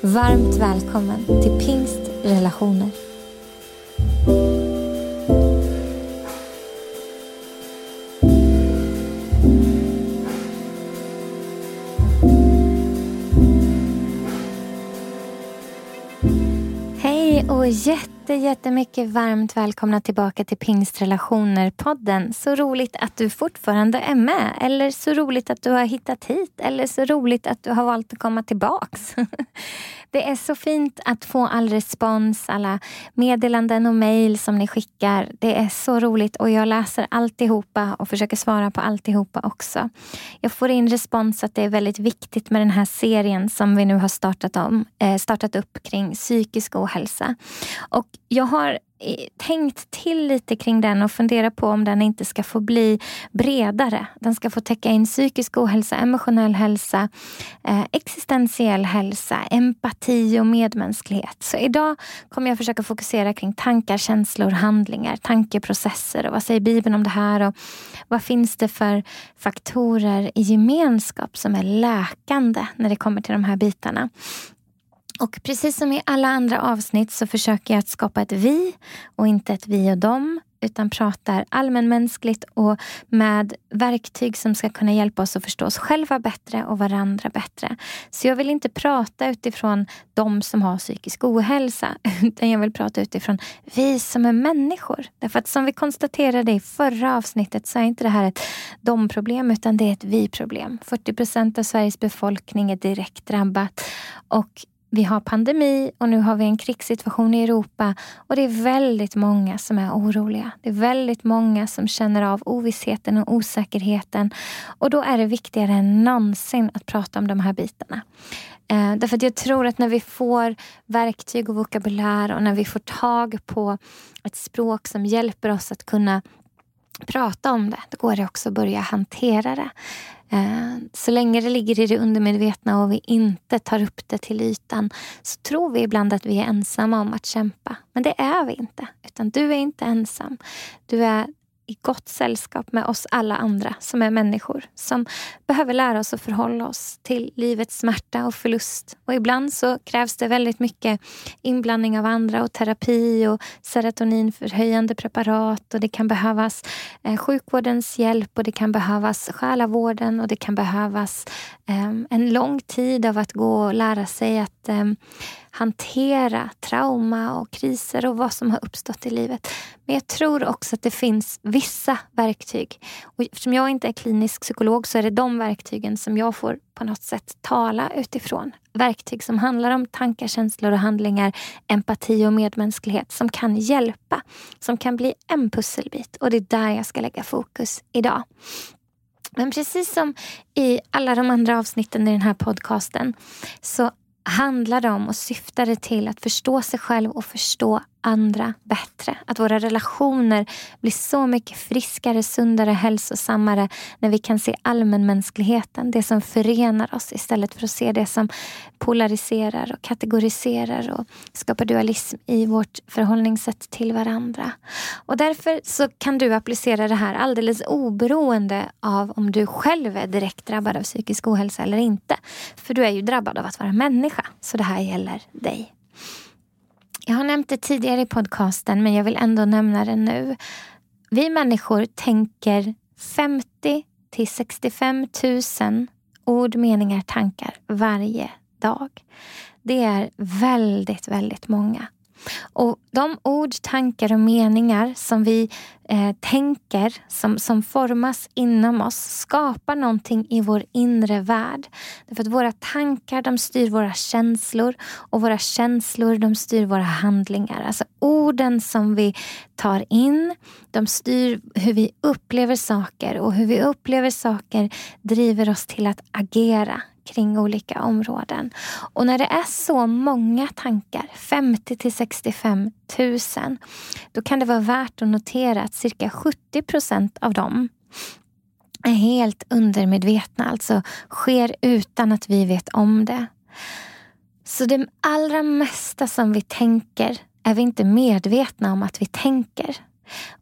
Varmt välkommen till Pingst Relationer. Jättemycket varmt välkomna tillbaka till Pingstrelationer-podden. Så roligt att du fortfarande är med. Eller så roligt att du har hittat hit. Eller så roligt att du har valt att komma tillbaks. Det är så fint att få all respons, alla meddelanden och mejl som ni skickar. Det är så roligt och jag läser alltihopa och försöker svara på alltihopa också. Jag får in respons att det är väldigt viktigt med den här serien som vi nu har startat, om, eh, startat upp kring psykisk ohälsa. Och jag har eh, tänkt till lite kring den och funderat på om den inte ska få bli bredare. Den ska få täcka in psykisk ohälsa, emotionell hälsa, eh, existentiell hälsa, empati och medmänsklighet. Så idag kommer jag försöka fokusera kring tankar, känslor, handlingar, tankeprocesser och vad säger Bibeln om det här och vad finns det för faktorer i gemenskap som är läkande när det kommer till de här bitarna. Och precis som i alla andra avsnitt så försöker jag att skapa ett vi och inte ett vi och dem utan pratar allmänmänskligt och med verktyg som ska kunna hjälpa oss att förstå oss själva bättre och varandra bättre. Så jag vill inte prata utifrån de som har psykisk ohälsa utan jag vill prata utifrån vi som är människor. Därför att som vi konstaterade i förra avsnittet så är inte det här ett dom-problem utan det är ett vi-problem. 40 procent av Sveriges befolkning är direkt drabbat och vi har pandemi och nu har vi en krigssituation i Europa och det är väldigt många som är oroliga. Det är väldigt många som känner av ovissheten och osäkerheten och då är det viktigare än någonsin att prata om de här bitarna. Eh, därför att jag tror att när vi får verktyg och vokabulär och när vi får tag på ett språk som hjälper oss att kunna prata om det, då går det också att börja hantera det. Eh, så länge det ligger i det undermedvetna och vi inte tar upp det till ytan så tror vi ibland att vi är ensamma om att kämpa. Men det är vi inte. Utan du är inte ensam. Du är i gott sällskap med oss alla andra som är människor. Som behöver lära oss att förhålla oss till livets smärta och förlust. Och ibland så krävs det väldigt mycket inblandning av andra och terapi och serotoninförhöjande preparat. Och det kan behövas eh, sjukvårdens hjälp och det kan behövas själavården och det kan behövas eh, en lång tid av att gå och lära sig att eh, hantera trauma och kriser och vad som har uppstått i livet. Men jag tror också att det finns vissa verktyg. Och eftersom jag inte är klinisk psykolog så är det de verktygen som jag får på något sätt tala utifrån. Verktyg som handlar om tankar, känslor och handlingar, empati och medmänsklighet som kan hjälpa. Som kan bli en pusselbit och det är där jag ska lägga fokus idag. Men precis som i alla de andra avsnitten i den här podcasten så handlar det om och syftar det till att förstå sig själv och förstå andra bättre. Att våra relationer blir så mycket friskare, sundare, hälsosammare när vi kan se allmänmänskligheten, det som förenar oss istället för att se det som polariserar och kategoriserar och skapar dualism i vårt förhållningssätt till varandra. Och därför så kan du applicera det här alldeles oberoende av om du själv är direkt drabbad av psykisk ohälsa eller inte. För du är ju drabbad av att vara människa, så det här gäller dig. Jag har nämnt det tidigare i podcasten men jag vill ändå nämna det nu. Vi människor tänker 50 till 65 000 ord, meningar, tankar varje dag. Det är väldigt, väldigt många. Och de ord, tankar och meningar som vi eh, tänker, som, som formas inom oss, skapar någonting i vår inre värld. Därför att våra tankar de styr våra känslor och våra känslor de styr våra handlingar. Alltså orden som vi tar in, de styr hur vi upplever saker och hur vi upplever saker driver oss till att agera kring olika områden. Och när det är så många tankar, 50 till 65 000, då kan det vara värt att notera att cirka 70 procent av dem är helt undermedvetna, alltså sker utan att vi vet om det. Så det allra mesta som vi tänker är vi inte medvetna om att vi tänker.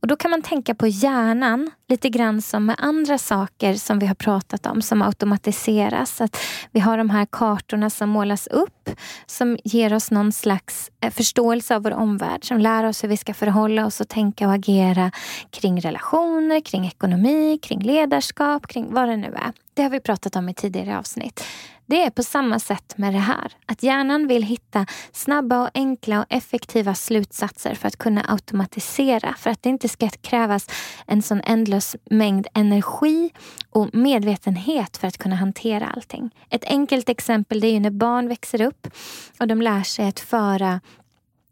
Och Då kan man tänka på hjärnan lite grann som med andra saker som vi har pratat om som automatiseras. Att vi har de här kartorna som målas upp som ger oss någon slags eh, förståelse av vår omvärld som lär oss hur vi ska förhålla oss och tänka och agera kring relationer, kring ekonomi, kring ledarskap, kring vad det nu är. Det har vi pratat om i tidigare avsnitt. Det är på samma sätt med det här. Att hjärnan vill hitta snabba och enkla och effektiva slutsatser för att kunna automatisera. För att det inte ska krävas en sån ändlös mängd energi och medvetenhet för att kunna hantera allting. Ett enkelt exempel det är när barn växer upp och de lär sig att föra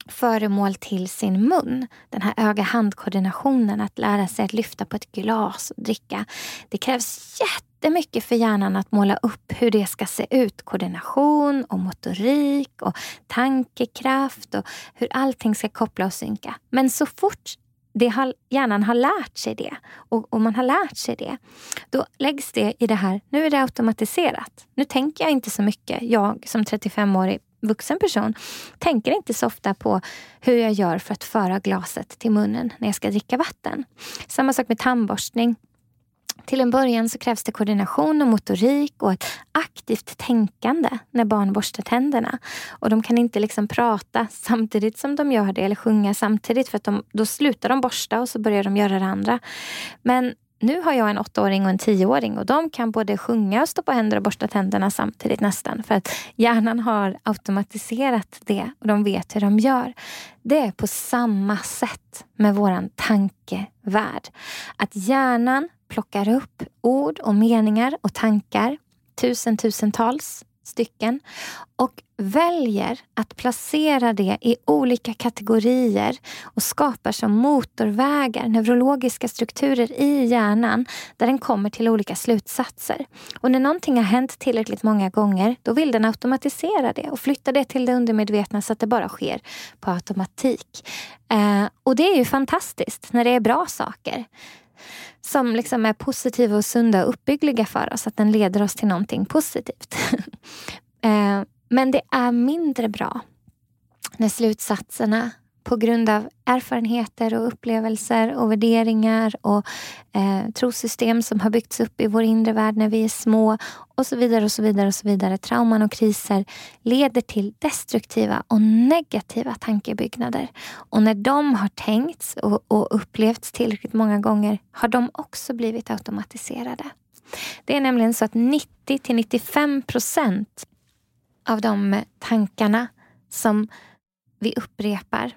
föremål till sin mun. Den här öga-handkoordinationen, att lära sig att lyfta på ett glas och dricka. Det krävs jättemycket för hjärnan att måla upp hur det ska se ut. Koordination och motorik och tankekraft och hur allting ska koppla och synka. Men så fort det har, hjärnan har lärt sig det och, och, man har lärt sig det, då läggs det i det här, nu är det automatiserat. Nu tänker jag inte så mycket, jag som 35-årig vuxen person tänker inte så ofta på hur jag gör för att föra glaset till munnen när jag ska dricka vatten. Samma sak med tandborstning. Till en början så krävs det koordination och motorik och ett aktivt tänkande när barn borstar tänderna. Och de kan inte liksom prata samtidigt som de gör det eller sjunga samtidigt för att de, då slutar de borsta och så börjar de göra det andra. Men nu har jag en åttaåring och en tioåring och de kan både sjunga och stå på händer och borsta tänderna samtidigt nästan. För att hjärnan har automatiserat det och de vet hur de gör. Det är på samma sätt med våran tankevärld. Att hjärnan plockar upp ord och meningar och tankar, tusen tusentals stycken och väljer att placera det i olika kategorier och skapar som motorvägar, neurologiska strukturer i hjärnan där den kommer till olika slutsatser. Och när någonting har hänt tillräckligt många gånger då vill den automatisera det och flytta det till det undermedvetna så att det bara sker på automatik. Eh, och det är ju fantastiskt när det är bra saker som liksom är positiva och sunda och uppbyggliga för oss. Att den leder oss till någonting positivt. Eh, men det är mindre bra när slutsatserna på grund av erfarenheter och upplevelser och värderingar och eh, trosystem som har byggts upp i vår inre värld när vi är små och så vidare och så vidare och så vidare. Trauman och kriser leder till destruktiva och negativa tankebyggnader. Och när de har tänkts och, och upplevts tillräckligt många gånger har de också blivit automatiserade. Det är nämligen så att 90 till 95 procent av de tankarna som vi upprepar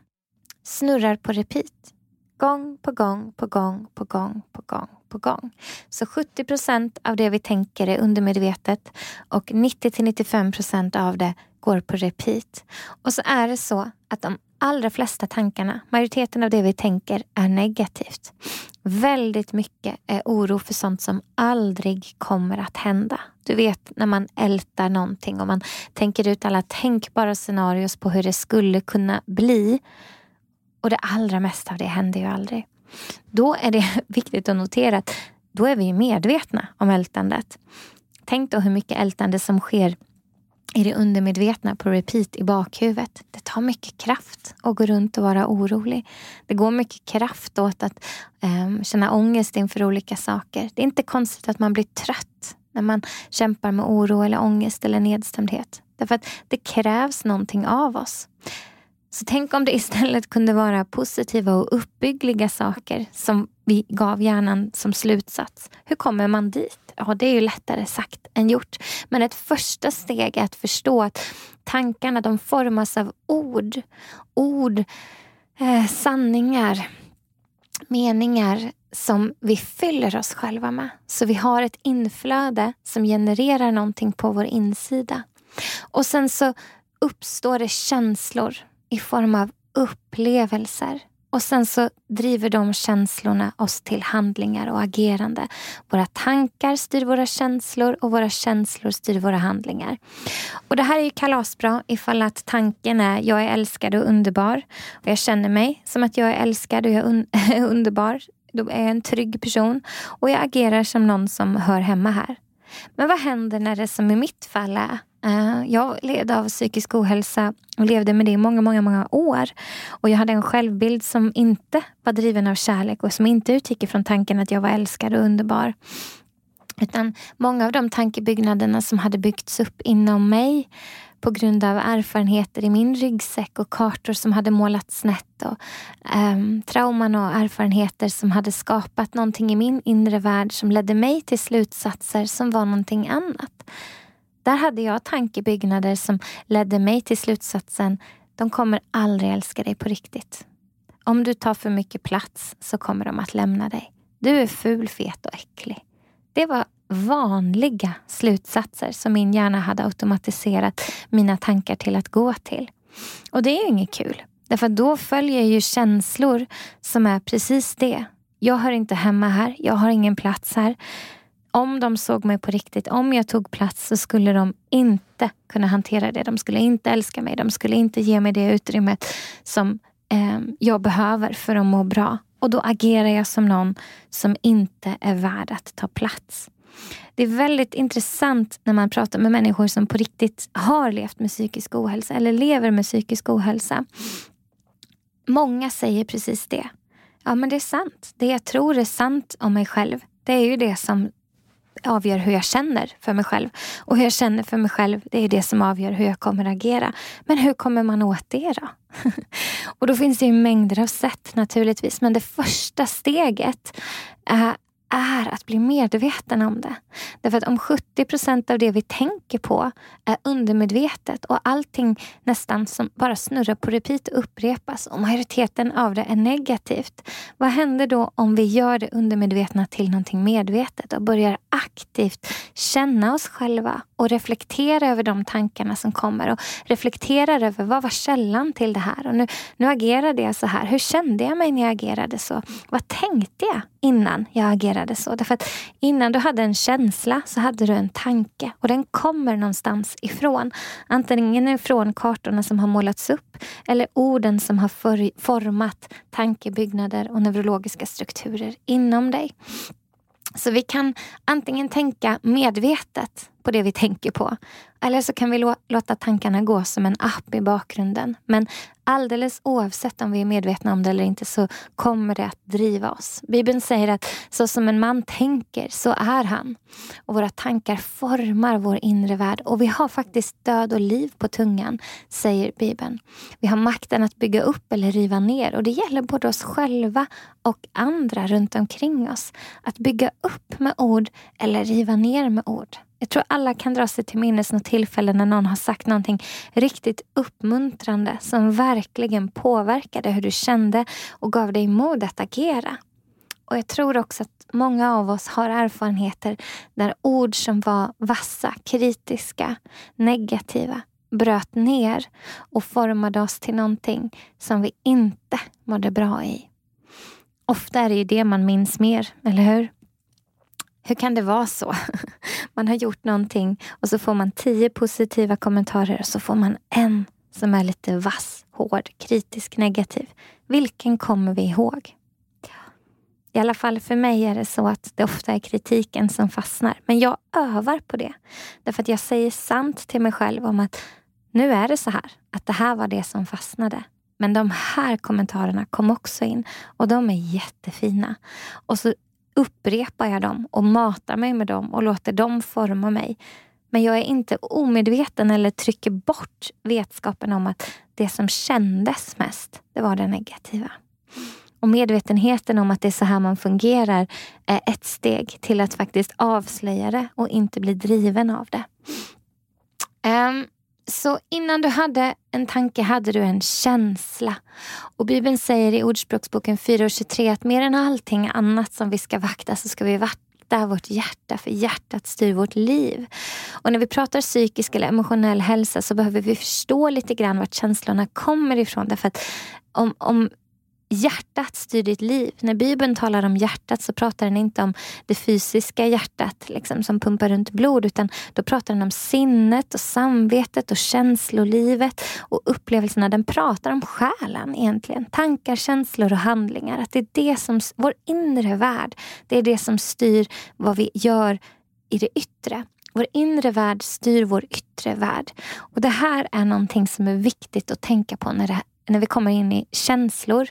snurrar på repeat. Gång på gång på gång på gång på gång på gång. Så 70 procent av det vi tänker är undermedvetet och 90 till 95 procent av det går på repeat. Och så är det så att de allra flesta tankarna, majoriteten av det vi tänker, är negativt. Väldigt mycket är oro för sånt som aldrig kommer att hända. Du vet när man ältar någonting och man tänker ut alla tänkbara scenarios på hur det skulle kunna bli. Och det allra mesta av det händer ju aldrig. Då är det viktigt att notera att då är vi medvetna om ältandet. Tänk då hur mycket ältande som sker i det undermedvetna på repeat i bakhuvudet. Det tar mycket kraft att gå runt och vara orolig. Det går mycket kraft åt att um, känna ångest inför olika saker. Det är inte konstigt att man blir trött när man kämpar med oro eller ångest eller nedstämdhet. Därför att det krävs någonting av oss. Så tänk om det istället kunde vara positiva och uppbyggliga saker som vi gav hjärnan som slutsats. Hur kommer man dit? Ja, det är ju lättare sagt än gjort. Men ett första steg är att förstå att tankarna de formas av ord. Ord, eh, sanningar, meningar som vi fyller oss själva med. Så vi har ett inflöde som genererar någonting på vår insida. Och sen så uppstår det känslor i form av upplevelser. Och sen så driver de känslorna oss till handlingar och agerande. Våra tankar styr våra känslor och våra känslor styr våra handlingar. Och Det här är ju kalasbra ifall att tanken är jag är älskad och underbar. Och Jag känner mig som att jag är älskad och jag är un underbar. Då är jag en trygg person och jag agerar som någon som hör hemma här. Men vad händer när det som i mitt fall är Eh, jag led av psykisk ohälsa och levde med det i många, många, många år. Och jag hade en självbild som inte var driven av kärlek och som inte utgick ifrån tanken att jag var älskad och underbar. Utan många av de tankebyggnaderna som hade byggts upp inom mig på grund av erfarenheter i min ryggsäck och kartor som hade målats snett och um, trauman och erfarenheter som hade skapat någonting i min inre värld som ledde mig till slutsatser som var någonting annat. Där hade jag tankebyggnader som ledde mig till slutsatsen de kommer aldrig älska dig på riktigt. Om du tar för mycket plats så kommer de att lämna dig. Du är ful, fet och äcklig. Det var vanliga slutsatser som min hjärna hade automatiserat mina tankar till att gå till. Och det är ju inget kul. Därför då följer ju känslor som är precis det. Jag hör inte hemma här. Jag har ingen plats här om de såg mig på riktigt, om jag tog plats så skulle de inte kunna hantera det. De skulle inte älska mig. De skulle inte ge mig det utrymmet som eh, jag behöver för att må bra. Och då agerar jag som någon som inte är värd att ta plats. Det är väldigt intressant när man pratar med människor som på riktigt har levt med psykisk ohälsa eller lever med psykisk ohälsa. Många säger precis det. Ja, men det är sant. Det jag tror är sant om mig själv, det är ju det som avgör hur jag känner för mig själv. Och hur jag känner för mig själv, det är det som avgör hur jag kommer agera. Men hur kommer man åt det då? och då finns det ju mängder av sätt naturligtvis. Men det första steget är att bli medveten om det. Därför att om 70 procent av det vi tänker på är undermedvetet och allting nästan som bara snurrar på repeat och upprepas och majoriteten av det är negativt. Vad händer då om vi gör det undermedvetna till någonting medvetet och börjar aktivt känna oss själva och reflektera över de tankarna som kommer och reflektera över vad var källan till det här? Och nu, nu agerade jag så här. Hur kände jag mig när jag agerade så? Vad tänkte jag innan jag agerade så? Därför att innan du hade en känsla så hade du en tanke och den kommer någonstans ifrån. Antingen ifrån kartorna som har målats upp eller orden som har för, format tankebyggnader och neurologiska strukturer inom dig. Så vi kan antingen tänka medvetet på det vi tänker på. Eller så kan vi låta tankarna gå som en app i bakgrunden. Men alldeles oavsett om vi är medvetna om det eller inte så kommer det att driva oss. Bibeln säger att så som en man tänker så är han. Och våra tankar formar vår inre värld. Och vi har faktiskt död och liv på tungan, säger Bibeln. Vi har makten att bygga upp eller riva ner. Och det gäller både oss själva och andra runt omkring oss. Att bygga upp med ord eller riva ner med ord. Jag tror alla kan dra sig till minnes något tillfälle när någon har sagt någonting riktigt uppmuntrande som verkligen påverkade hur du kände och gav dig mod att agera. Och jag tror också att många av oss har erfarenheter där ord som var vassa, kritiska, negativa bröt ner och formade oss till någonting som vi inte mådde bra i. Ofta är det ju det man minns mer, eller hur? Hur kan det vara så? Man har gjort någonting och så får man tio positiva kommentarer och så får man en som är lite vass, hård, kritisk, negativ. Vilken kommer vi ihåg? I alla fall för mig är det så att det ofta är kritiken som fastnar. Men jag övar på det. Därför att jag säger sant till mig själv om att nu är det så här. Att det här var det som fastnade. Men de här kommentarerna kom också in och de är jättefina. Och så upprepar jag dem och matar mig med dem och låter dem forma mig. Men jag är inte omedveten eller trycker bort vetskapen om att det som kändes mest, det var det negativa. Och medvetenheten om att det är så här man fungerar är ett steg till att faktiskt avslöja det och inte bli driven av det. Um, så innan du hade en tanke hade du en känsla. Och Bibeln säger i Ordspråksboken 4.23 att mer än allting annat som vi ska vakta så ska vi vakta vårt hjärta, för hjärtat styr vårt liv. Och när vi pratar psykisk eller emotionell hälsa så behöver vi förstå lite grann vart känslorna kommer ifrån. Därför att om, om hjärtat styr ditt liv. När Bibeln talar om hjärtat så pratar den inte om det fysiska hjärtat liksom, som pumpar runt blod utan då pratar den om sinnet och samvetet och känslolivet och upplevelserna. Den pratar om själen egentligen. Tankar, känslor och handlingar. Att det är det som, vår inre värld, det är det som styr vad vi gör i det yttre. Vår inre värld styr vår yttre värld. Och Det här är någonting som är viktigt att tänka på när det när vi kommer in i känslor.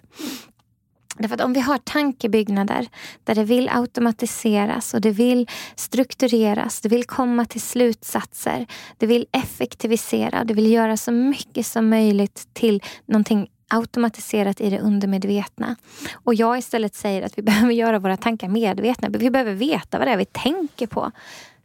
Därför att om vi har tankebyggnader där det vill automatiseras och det vill struktureras, det vill komma till slutsatser, det vill effektivisera, det vill göra så mycket som möjligt till någonting automatiserat i det undermedvetna. Och jag istället säger att vi behöver göra våra tankar medvetna. Vi behöver veta vad det är vi tänker på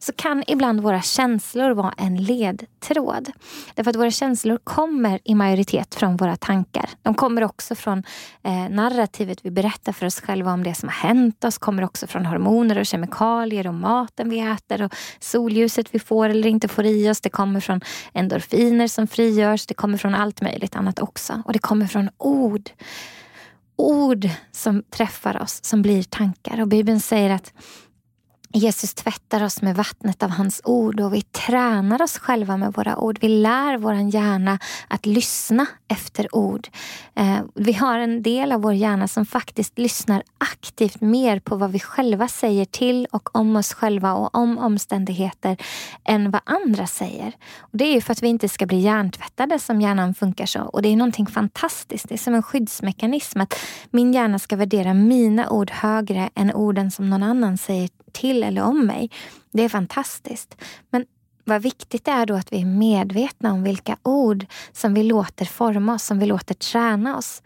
så kan ibland våra känslor vara en ledtråd. Därför att våra känslor kommer i majoritet från våra tankar. De kommer också från eh, narrativet vi berättar för oss själva om det som har hänt oss. kommer också från hormoner och kemikalier och maten vi äter och solljuset vi får eller inte får i oss. Det kommer från endorfiner som frigörs. Det kommer från allt möjligt annat också. Och det kommer från ord. Ord som träffar oss, som blir tankar. Och Bibeln säger att Jesus tvättar oss med vattnet av hans ord och vi tränar oss själva med våra ord. Vi lär vår hjärna att lyssna efter ord. Eh, vi har en del av vår hjärna som faktiskt lyssnar aktivt mer på vad vi själva säger till och om oss själva och om omständigheter än vad andra säger. Och det är ju för att vi inte ska bli hjärntvättade som hjärnan funkar så. Och det är någonting fantastiskt. Det är som en skyddsmekanism att min hjärna ska värdera mina ord högre än orden som någon annan säger till eller om mig. Det är fantastiskt. Men vad viktigt det är då att vi är medvetna om vilka ord som vi låter forma oss, som vi låter träna oss.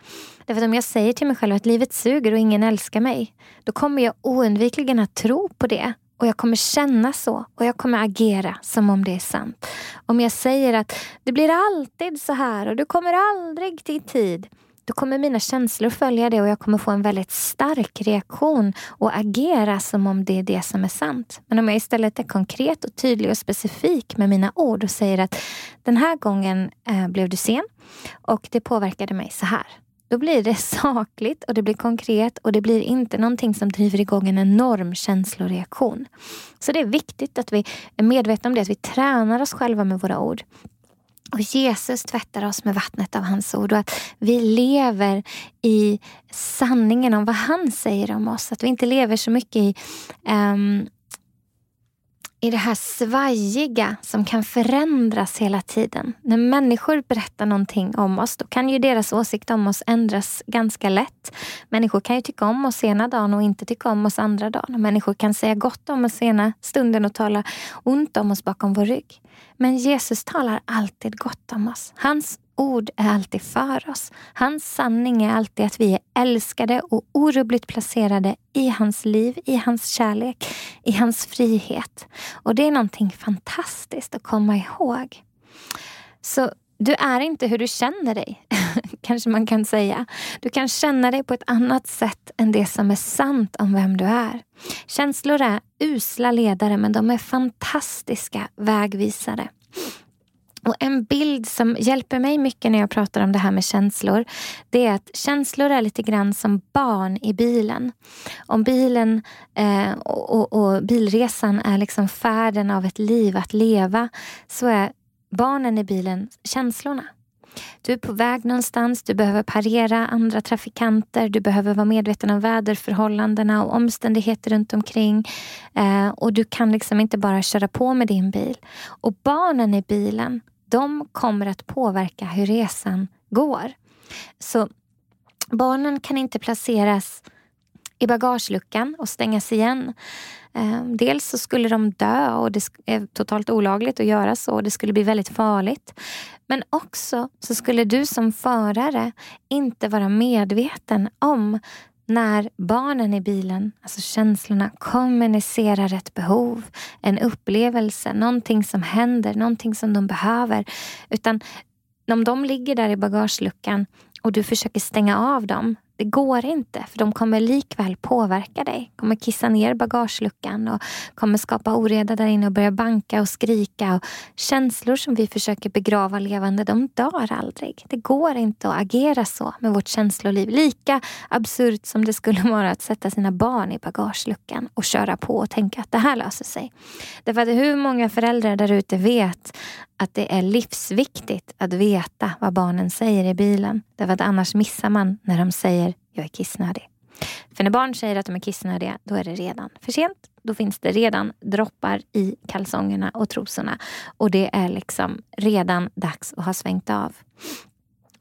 Därför att om jag säger till mig själv att livet suger och ingen älskar mig, då kommer jag oundvikligen att tro på det. Och jag kommer känna så och jag kommer agera som om det är sant. Om jag säger att det blir alltid så här och du kommer aldrig till tid då kommer mina känslor följa det och jag kommer få en väldigt stark reaktion och agera som om det är det som är sant. Men om jag istället är konkret och tydlig och specifik med mina ord och säger att den här gången eh, blev du sen och det påverkade mig så här. Då blir det sakligt och det blir konkret och det blir inte någonting som driver igång en enorm känsloreaktion. Så det är viktigt att vi är medvetna om det, att vi tränar oss själva med våra ord. Och Jesus tvättar oss med vattnet av hans ord och att vi lever i sanningen om vad han säger om oss. Att vi inte lever så mycket i um, i det här svajiga som kan förändras hela tiden. När människor berättar någonting om oss, då kan ju deras åsikt om oss ändras ganska lätt. Människor kan ju tycka om oss ena dagen och inte tycka om oss andra dagen. Människor kan säga gott om oss ena stunden och tala ont om oss bakom vår rygg. Men Jesus talar alltid gott om oss. Hans ord är alltid för oss. Hans sanning är alltid att vi är älskade och orubbligt placerade i hans liv, i hans kärlek, i hans frihet. Och det är någonting fantastiskt att komma ihåg. Så du är inte hur du känner dig, kanske man kan säga. Du kan känna dig på ett annat sätt än det som är sant om vem du är. Känslor är usla ledare men de är fantastiska vägvisare. Och En bild som hjälper mig mycket när jag pratar om det här med känslor, det är att känslor är lite grann som barn i bilen. Om bilen eh, och, och, och, bilresan är liksom färden av ett liv att leva, så är barnen i bilen känslorna. Du är på väg någonstans, du behöver parera andra trafikanter, du behöver vara medveten om väderförhållandena och omständigheter runt omkring. Eh, och du kan liksom inte bara köra på med din bil. Och barnen i bilen, de kommer att påverka hur resan går. Så barnen kan inte placeras i bagageluckan och stängas igen. Ehm, dels så skulle de dö och det är totalt olagligt att göra så. Det skulle bli väldigt farligt. Men också så skulle du som förare inte vara medveten om när barnen i bilen, alltså känslorna, kommunicerar ett behov, en upplevelse, någonting som händer, någonting som de behöver. Utan om de ligger där i bagageluckan och du försöker stänga av dem det går inte, för de kommer likväl påverka dig. kommer kissa ner bagageluckan och kommer skapa oreda där inne och börja banka och skrika. Och känslor som vi försöker begrava levande, de dör aldrig. Det går inte att agera så med vårt känsloliv. Lika absurt som det skulle vara att sätta sina barn i bagageluckan och köra på och tänka att det här löser sig. Därför att hur många föräldrar där ute vet att det är livsviktigt att veta vad barnen säger i bilen. Därför att annars missar man när de säger jag är kissnödig. För när barn säger att de är kissnödiga, då är det redan för sent. Då finns det redan droppar i kalsongerna och trosorna. Och det är liksom redan dags att ha svängt av.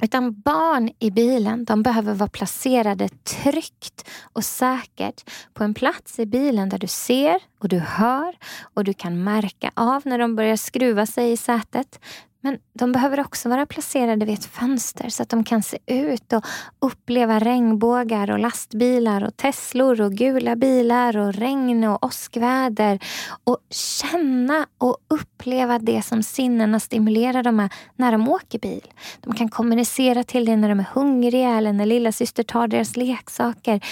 Utan barn i bilen de behöver vara placerade tryggt och säkert på en plats i bilen där du ser och du hör och du kan märka av när de börjar skruva sig i sätet. Men de behöver också vara placerade vid ett fönster så att de kan se ut och uppleva regnbågar och lastbilar och Teslor och gula bilar och regn och åskväder. Och känna och uppleva det som sinnena stimulerar dem med när de åker bil. De kan kommunicera till dig när de är hungriga eller när lilla syster tar deras leksaker.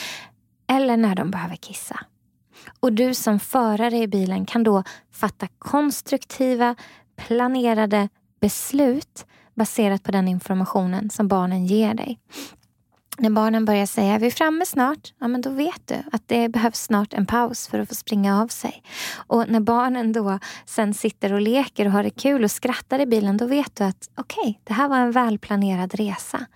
Eller när de behöver kissa. Och du som förare i bilen kan då fatta konstruktiva, planerade beslut baserat på den informationen som barnen ger dig. När barnen börjar säga vi är framme snart, ja men då vet du att det behövs snart en paus för att få springa av sig. Och när barnen då sen sitter och leker och har det kul och skrattar i bilen, då vet du att okej, okay, det här var en välplanerad resa.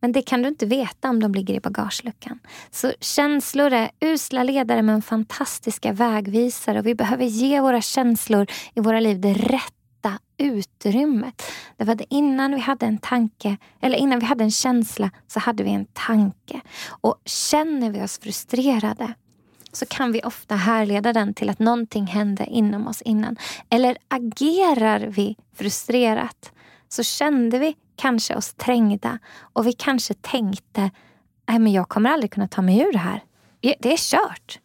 Men det kan du inte veta om de ligger i bagageluckan. Så känslor är usla ledare men fantastiska vägvisare och vi behöver ge våra känslor i våra liv det rätta utrymmet. Det var innan vi hade en tanke, eller innan vi hade en känsla, så hade vi en tanke. Och känner vi oss frustrerade så kan vi ofta härleda den till att någonting hände inom oss innan. Eller agerar vi frustrerat så kände vi kanske oss trängda och vi kanske tänkte Nej, men jag kommer aldrig kunna ta mig ur det här. Det är kört.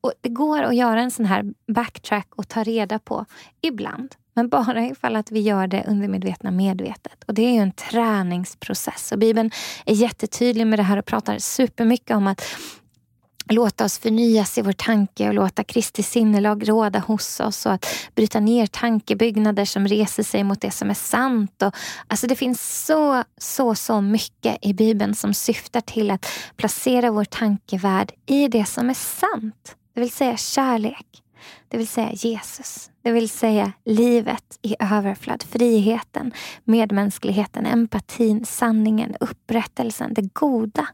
Och Det går att göra en sån här backtrack och ta reda på ibland men bara ifall att vi gör det undermedvetna medvetet. Och det är ju en träningsprocess. Och Bibeln är jättetydlig med det här och pratar supermycket om att låta oss förnyas i vår tanke och låta Kristi sinnelag råda hos oss och att bryta ner tankebyggnader som reser sig mot det som är sant. Och, alltså det finns så, så, så mycket i Bibeln som syftar till att placera vår tankevärld i det som är sant. Det vill säga kärlek. Det vill säga Jesus. Det vill säga livet i överflöd, friheten, medmänskligheten, empatin, sanningen, upprättelsen, det goda.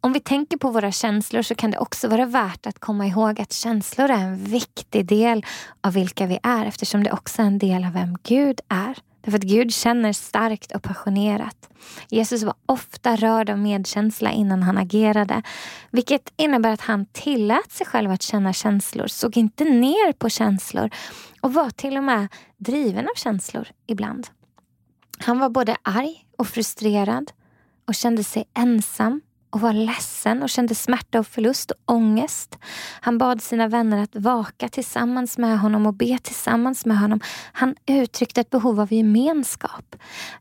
Om vi tänker på våra känslor så kan det också vara värt att komma ihåg att känslor är en viktig del av vilka vi är eftersom det också är en del av vem Gud är. Därför att Gud känner starkt och passionerat. Jesus var ofta rörd av medkänsla innan han agerade. Vilket innebär att han tillät sig själv att känna känslor, såg inte ner på känslor och var till och med driven av känslor ibland. Han var både arg och frustrerad och kände sig ensam och var ledsen och kände smärta och förlust och ångest. Han bad sina vänner att vaka tillsammans med honom och be tillsammans med honom. Han uttryckte ett behov av gemenskap.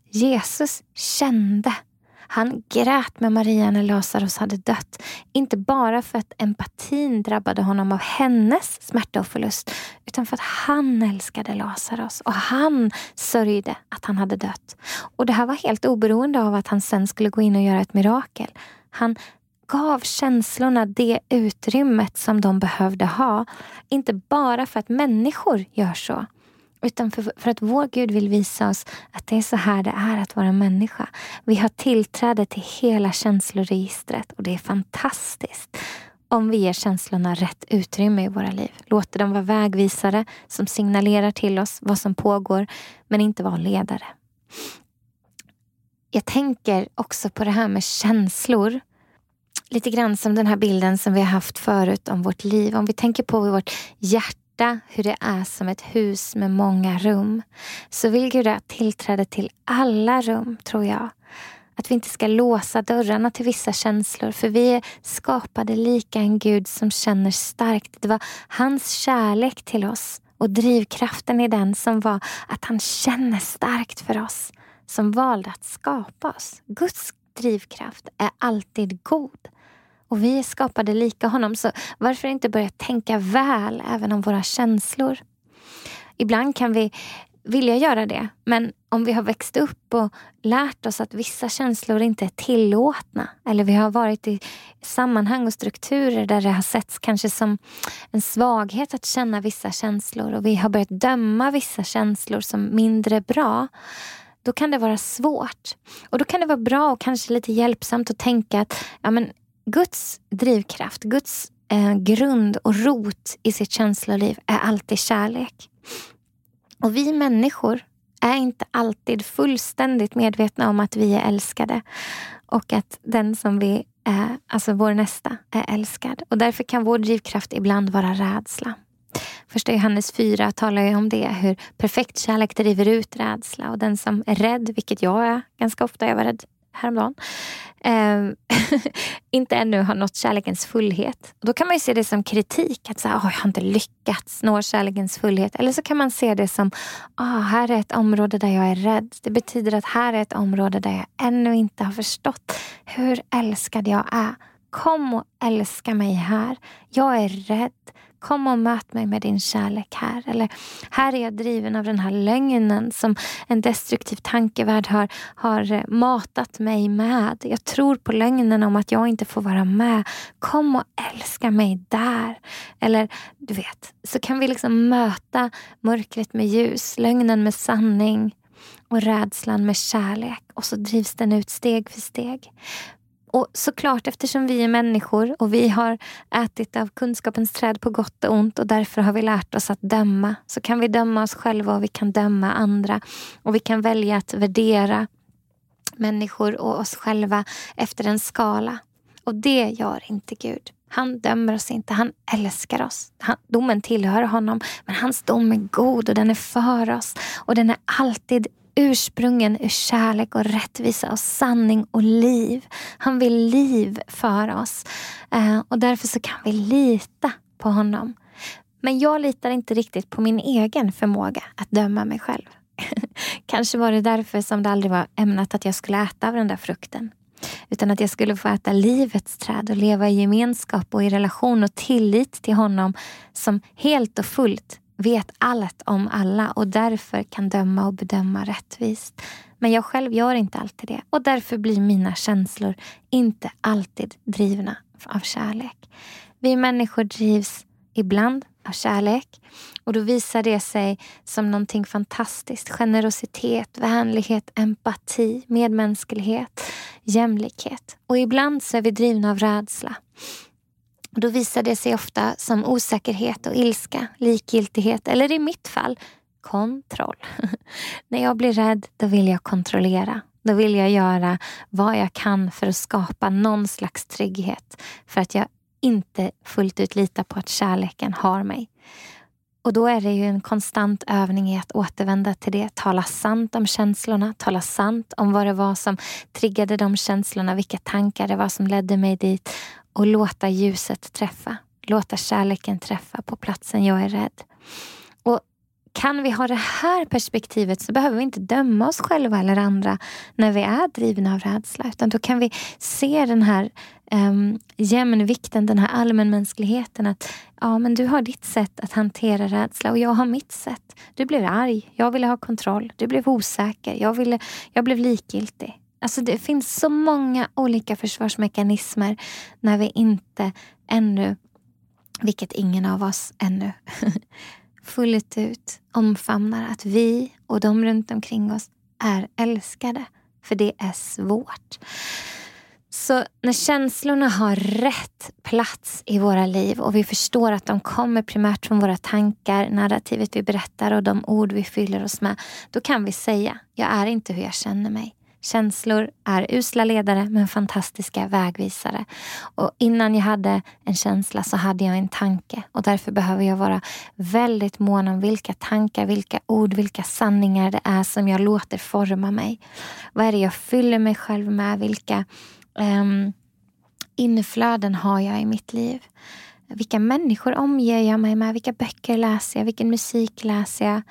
Jesus kände. Han grät med Maria när Lazarus hade dött. Inte bara för att empatin drabbade honom av hennes smärta och förlust utan för att han älskade Lazarus och han sörjde att han hade dött. Och Det här var helt oberoende av att han sen skulle gå in och göra ett mirakel. Han gav känslorna det utrymmet som de behövde ha. Inte bara för att människor gör så, utan för, för, att vår Gud vill visa oss att det är så här det är att vara människa. Vi har tillträde till hela känsloregistret och det är fantastiskt om vi ger känslorna rätt utrymme i våra liv. Låter dem vara vägvisare som signalerar till oss vad som pågår, men inte vara ledare jag tänker också på det här med känslor. Lite grann som den här bilden som vi har haft förut om vårt liv. Om vi tänker på vårt hjärta, hur det är som ett hus med många rum. Så vill Gud ha tillträde till alla rum, tror jag. Att vi inte ska låsa dörrarna till vissa känslor. För vi är skapade lika en Gud som känner starkt. Det var hans kärlek till oss och drivkraften i den som var att han känner starkt för oss som valde att skapa oss. Guds drivkraft är alltid god. Och vi är skapade lika honom, så varför inte börja tänka väl även om våra känslor? Ibland kan vi vilja göra det, men om vi har växt upp och lärt oss att vissa känslor inte är tillåtna eller vi har varit i sammanhang och strukturer där det har setts kanske som en svaghet att känna vissa känslor och vi har börjat döma vissa känslor som mindre bra då kan det vara svårt. Och då kan det vara bra och kanske lite hjälpsamt att tänka att ja, men Guds drivkraft, Guds eh, grund och rot i sitt känsloliv är alltid kärlek. Och vi människor är inte alltid fullständigt medvetna om att vi är älskade och att den som vi är, alltså vår nästa, är älskad. Och därför kan vår drivkraft ibland vara rädsla. Första Johannes 4 talar ju om det, hur perfekt kärlek driver ut rädsla och den som är rädd, vilket jag är ganska ofta, jag var rädd häromdagen, eh, inte ännu har nått kärlekens fullhet. Då kan man se det som kritik, att så här, oh, jag har inte lyckats nå kärlekens fullhet. Eller så kan man se det som, oh, här är ett område där jag är rädd. Det betyder att här är ett område där jag ännu inte har förstått hur älskad jag är. Kom och älska mig här. Jag är rädd. Kom och möt mig med din kärlek här. Eller här är jag driven av den här lögnen som en destruktiv tankevärld har, har eh, matat mig med. Jag tror på lögnen om att jag inte får vara med. Kom och älska mig där. Eller du vet, så kan vi liksom möta mörkret med ljus, lögnen med sanning och rädslan med kärlek. Och så drivs den ut steg för steg. Och såklart, eftersom vi är människor och vi har ätit av kunskapens träd på gott och ont och därför har vi lärt oss att döma, så kan vi döma oss själva och vi kan döma andra. Och vi kan välja att värdera människor och oss själva efter en skala. Och det gör inte Gud. Han dömer oss inte, han älskar oss. Han, domen tillhör honom, men hans dom är god och den är för oss. Och den är alltid ursprungen ur kärlek och rättvisa och sanning och liv. Han vill liv för oss. Eh, och därför så kan vi lita på honom. Men jag litar inte riktigt på min egen förmåga att döma mig själv. Kanske var det därför som det aldrig var ämnat att jag skulle äta av den där frukten. Utan att jag skulle få äta livets träd och leva i gemenskap och i relation och tillit till honom som helt och fullt vet allt om alla och därför kan döma och bedöma rättvist. Men jag själv gör inte alltid det och därför blir mina känslor inte alltid drivna av kärlek. Vi människor drivs ibland av kärlek och då visar det sig som någonting fantastiskt. Generositet, vänlighet, empati, medmänsklighet, jämlikhet. Och ibland så är vi drivna av rädsla. Då visar det sig ofta som osäkerhet och ilska, likgiltighet eller i mitt fall kontroll. När jag blir rädd då vill jag kontrollera. Då vill jag göra vad jag kan för att skapa någon slags trygghet. För att jag inte fullt ut litar på att kärleken har mig. Och då är det ju en konstant övning i att återvända till det. Tala sant om känslorna, tala sant om vad det var som triggade de känslorna, vilka tankar det var som ledde mig dit och låta ljuset träffa. Låta kärleken träffa på platsen jag är rädd. Kan vi ha det här perspektivet så behöver vi inte döma oss själva eller andra när vi är drivna av rädsla. Utan då kan vi se den här um, jämnvikten, den här allmänmänskligheten. Att ja, men du har ditt sätt att hantera rädsla och jag har mitt sätt. Du blev arg, jag ville ha kontroll. Du blev osäker, jag, ville, jag blev likgiltig. Alltså det finns så många olika försvarsmekanismer när vi inte ännu, vilket ingen av oss ännu, fullt ut omfamnar att vi och de runt omkring oss är älskade. För det är svårt. Så när känslorna har rätt plats i våra liv och vi förstår att de kommer primärt från våra tankar, narrativet vi berättar och de ord vi fyller oss med. Då kan vi säga, jag är inte hur jag känner mig. Känslor är usla ledare men fantastiska vägvisare. Och innan jag hade en känsla så hade jag en tanke och därför behöver jag vara väldigt mån om vilka tankar, vilka ord, vilka sanningar det är som jag låter forma mig. Vad är det jag fyller mig själv med? Vilka um, inflöden har jag i mitt liv? Vilka människor omger jag mig med? Vilka böcker läser jag? Vilken musik läser jag?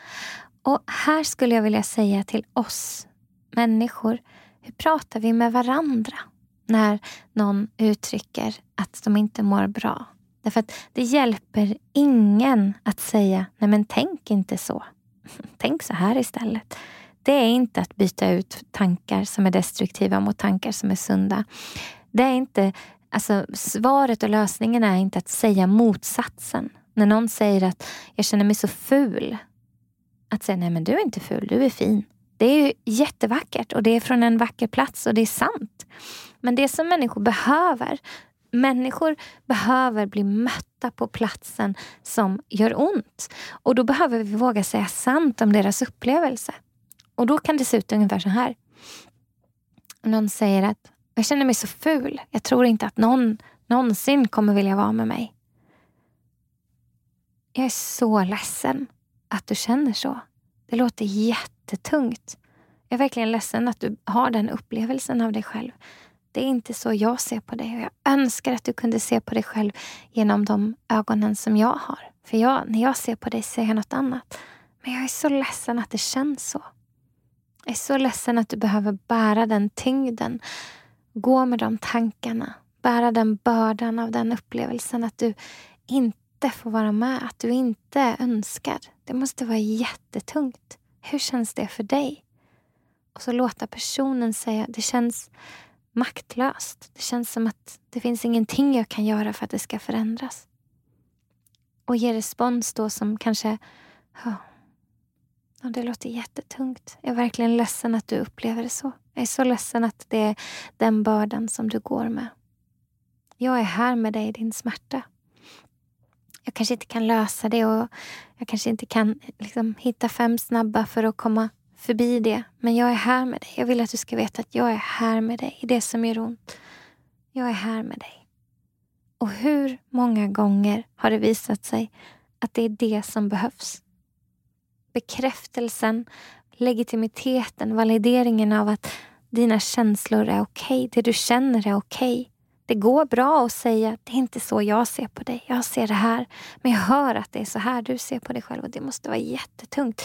Och här skulle jag vilja säga till oss människor. Hur pratar vi med varandra när någon uttrycker att de inte mår bra? Därför att det hjälper ingen att säga, nej men tänk inte så. Tänk så här istället. Det är inte att byta ut tankar som är destruktiva mot tankar som är sunda. Det är inte, alltså, svaret och lösningen är inte att säga motsatsen. När någon säger att jag känner mig så ful. Att säga, nej men du är inte ful, du är fin. Det är ju jättevackert och det är från en vacker plats och det är sant. Men det som människor behöver, människor behöver bli mötta på platsen som gör ont. Och då behöver vi våga säga sant om deras upplevelse. Och då kan det se ut ungefär så här. Någon säger att jag känner mig så ful. Jag tror inte att någon någonsin kommer vilja vara med mig. Jag är så ledsen att du känner så. Det låter jättetungt. Jag är verkligen ledsen att du har den upplevelsen av dig själv. Det är inte så jag ser på dig och jag önskar att du kunde se på dig själv genom de ögonen som jag har. För jag, när jag ser på dig ser jag något annat. Men jag är så ledsen att det känns så. Jag är så ledsen att du behöver bära den tyngden. Gå med de tankarna. Bära den bördan av den upplevelsen att du inte får vara med. Att du inte är önskad. Det måste vara jättetungt. Hur känns det för dig? Och så låta personen säga, det känns maktlöst. Det känns som att det finns ingenting jag kan göra för att det ska förändras. Och ge respons då som kanske, oh, oh, det låter jättetungt. Jag är verkligen ledsen att du upplever det så. Jag är så ledsen att det är den bördan som du går med. Jag är här med dig i din smärta. Jag kanske inte kan lösa det och jag kanske inte kan liksom, hitta fem snabba för att komma förbi det. Men jag är här med dig. Jag vill att du ska veta att jag är här med dig i det som gör ont. Jag är här med dig. Och hur många gånger har det visat sig att det är det som behövs? Bekräftelsen, legitimiteten, valideringen av att dina känslor är okej. Okay. Det du känner är okej. Okay. Det går bra att säga att det är inte så jag ser på dig. Jag ser det här. Men jag hör att det är så här du ser på dig själv och det måste vara jättetungt.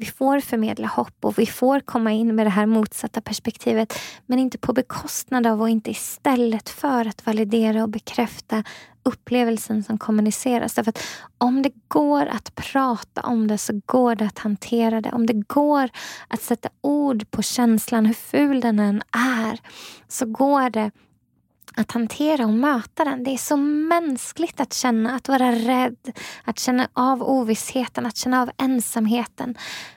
Vi får förmedla hopp och vi får komma in med det här motsatta perspektivet. Men inte på bekostnad av och inte istället för att validera och bekräfta upplevelsen som kommuniceras. Därför att om det går att prata om det så går det att hantera det. Om det går att sätta ord på känslan, hur ful den än är, så går det att hantera och möta den. Det är så mänskligt att känna, att vara rädd, att känna av ovissheten, att känna av ensamheten.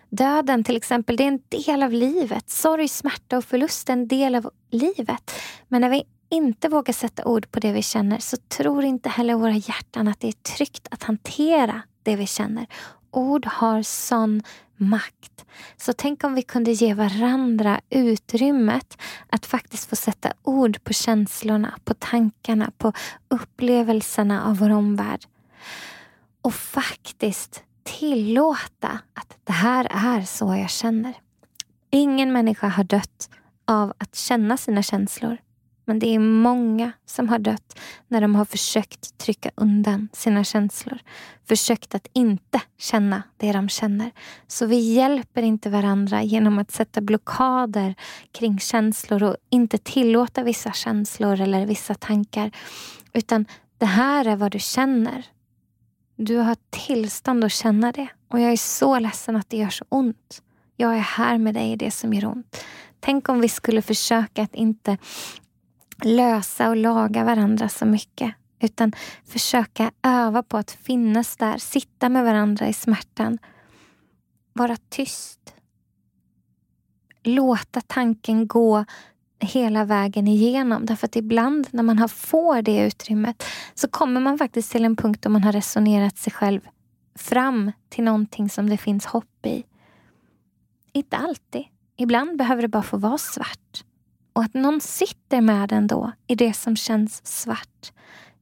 Döden till exempel, det är en del av livet. Sorg, smärta och förlust är en del av livet. Men när vi inte vågar sätta ord på det vi känner så tror inte heller våra hjärtan att det är tryggt att hantera det vi känner. Ord har sån makt. Så tänk om vi kunde ge varandra utrymmet att faktiskt få sätta ord på känslorna, på tankarna, på upplevelserna av vår omvärld. Och faktiskt tillåta att det här är så jag känner. Ingen människa har dött av att känna sina känslor. Men det är många som har dött när de har försökt trycka undan sina känslor. Försökt att inte känna det de känner. Så vi hjälper inte varandra genom att sätta blockader kring känslor och inte tillåta vissa känslor eller vissa tankar. Utan det här är vad du känner. Du har tillstånd att känna det. Och jag är så ledsen att det gör så ont. Jag är här med dig i det som gör ont. Tänk om vi skulle försöka att inte lösa och laga varandra så mycket. Utan försöka öva på att finnas där, sitta med varandra i smärtan. Vara tyst. Låta tanken gå hela vägen igenom. Därför att ibland när man får det utrymmet så kommer man faktiskt till en punkt då man har resonerat sig själv fram till någonting som det finns hopp i. Inte alltid. Ibland behöver det bara få vara svart. Och att någon sitter med den då i det som känns svart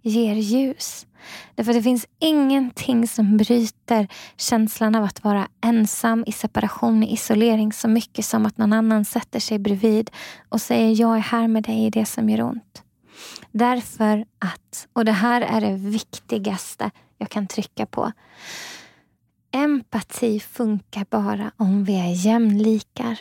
ger ljus. Därför det finns ingenting som bryter känslan av att vara ensam i separation, i isolering så mycket som att någon annan sätter sig bredvid och säger jag är här med dig i det som gör ont. Därför att, och det här är det viktigaste jag kan trycka på. Empati funkar bara om vi är jämlikar.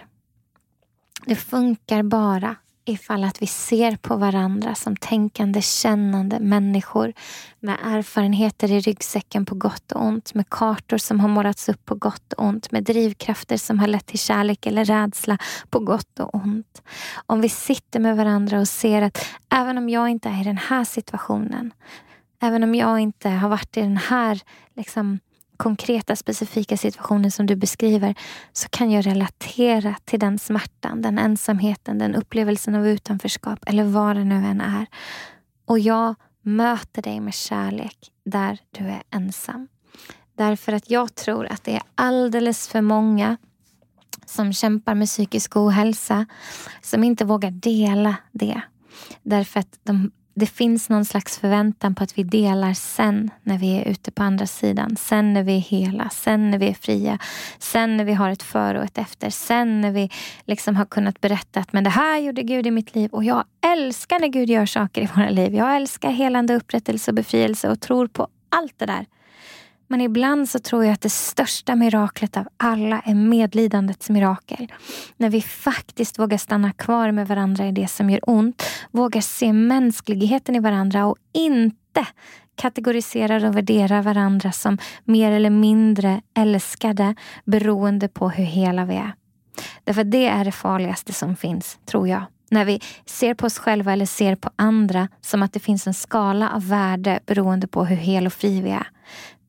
Det funkar bara ifall att vi ser på varandra som tänkande, kännande människor med erfarenheter i ryggsäcken på gott och ont, med kartor som har målats upp på gott och ont, med drivkrafter som har lett till kärlek eller rädsla på gott och ont. Om vi sitter med varandra och ser att även om jag inte är i den här situationen, även om jag inte har varit i den här liksom, konkreta specifika situationen som du beskriver så kan jag relatera till den smärtan, den ensamheten, den upplevelsen av utanförskap eller vad det nu än är. Och jag möter dig med kärlek där du är ensam. Därför att jag tror att det är alldeles för många som kämpar med psykisk ohälsa som inte vågar dela det. Därför att de det finns någon slags förväntan på att vi delar sen när vi är ute på andra sidan. Sen när vi är hela, sen när vi är fria. Sen när vi har ett före och ett efter. Sen när vi liksom har kunnat berätta att men det här gjorde Gud i mitt liv. Och jag älskar när Gud gör saker i våra liv. Jag älskar helande, upprättelse och befrielse och tror på allt det där. Men ibland så tror jag att det största miraklet av alla är medlidandets mirakel. När vi faktiskt vågar stanna kvar med varandra i det som gör ont. Vågar se mänskligheten i varandra och inte kategoriserar och värderar varandra som mer eller mindre älskade beroende på hur hela vi är. Därför det är det farligaste som finns, tror jag. När vi ser på oss själva eller ser på andra som att det finns en skala av värde beroende på hur hel och fri vi är.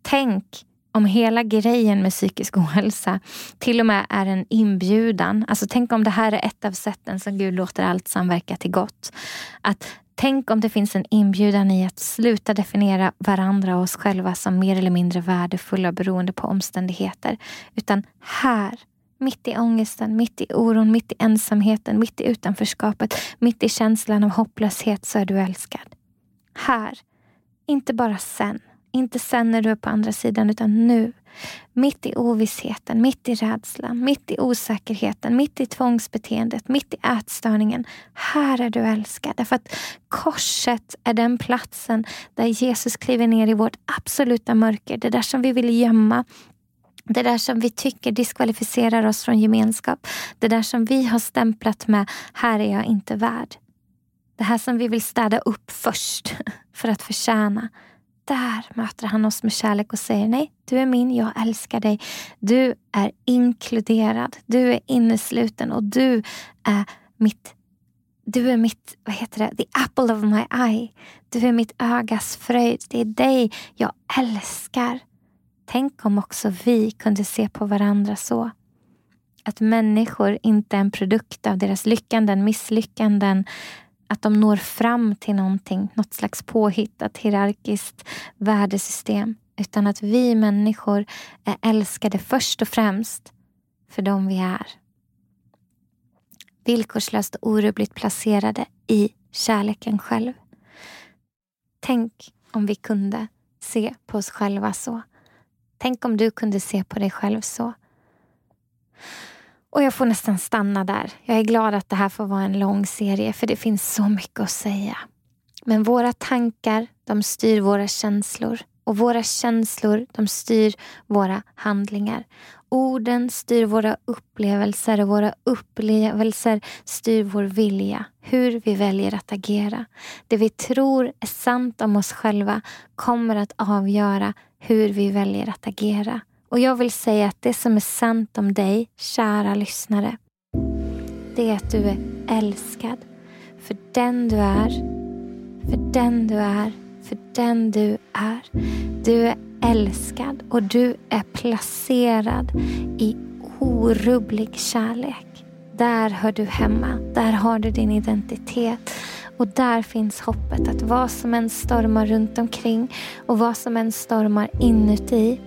Tänk om hela grejen med psykisk ohälsa till och med är en inbjudan. Alltså tänk om det här är ett av sätten som Gud låter allt samverka till gott. Att Tänk om det finns en inbjudan i att sluta definiera varandra och oss själva som mer eller mindre värdefulla beroende på omständigheter. Utan här, mitt i ångesten, mitt i oron, mitt i ensamheten, mitt i utanförskapet, mitt i känslan av hopplöshet så är du älskad. Här, inte bara sen. Inte sen när du är på andra sidan, utan nu. Mitt i ovissheten, mitt i rädslan, mitt i osäkerheten, mitt i tvångsbeteendet, mitt i ätstörningen. Här är du älskad. Därför att korset är den platsen där Jesus kliver ner i vårt absoluta mörker. Det där som vi vill gömma. Det där som vi tycker diskvalificerar oss från gemenskap. Det där som vi har stämplat med, här är jag inte värd. Det här som vi vill städa upp först för att förtjäna där möter han oss med kärlek och säger nej, du är min, jag älskar dig. Du är inkluderad, du är innesluten och du är mitt du är mitt, vad heter det, the apple of my eye. Du är mitt ögas fröjd. Det är dig jag älskar. Tänk om också vi kunde se på varandra så. Att människor inte är en produkt av deras lyckanden, misslyckanden, att de når fram till någonting, något slags påhittat hierarkiskt värdesystem. Utan att vi människor är älskade först och främst för de vi är. Villkorslöst och orubbligt placerade i kärleken själv. Tänk om vi kunde se på oss själva så. Tänk om du kunde se på dig själv så. Och jag får nästan stanna där. Jag är glad att det här får vara en lång serie för det finns så mycket att säga. Men våra tankar, de styr våra känslor. Och våra känslor, de styr våra handlingar. Orden styr våra upplevelser och våra upplevelser styr vår vilja. Hur vi väljer att agera. Det vi tror är sant om oss själva kommer att avgöra hur vi väljer att agera. Och jag vill säga att det som är sant om dig, kära lyssnare, det är att du är älskad för den du är, för den du är, för den du är. Du är älskad och du är placerad i orubblig kärlek. Där hör du hemma, där har du din identitet. Och där finns hoppet att vad som än stormar runt omkring och vad som än stormar inuti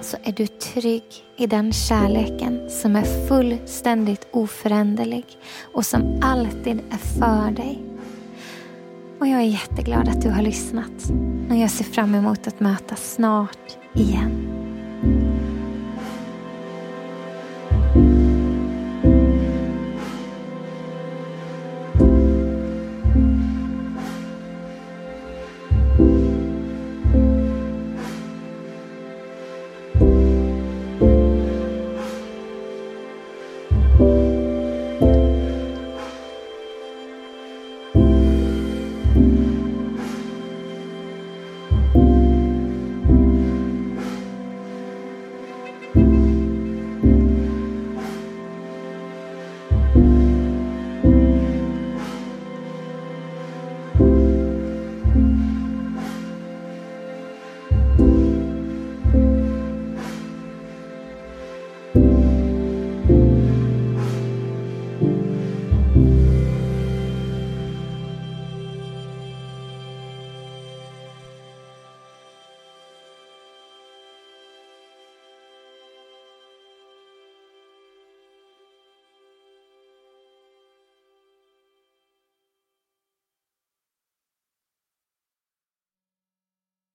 så är du trygg i den kärleken som är fullständigt oföränderlig och som alltid är för dig. Och jag är jätteglad att du har lyssnat och jag ser fram emot att mötas snart igen.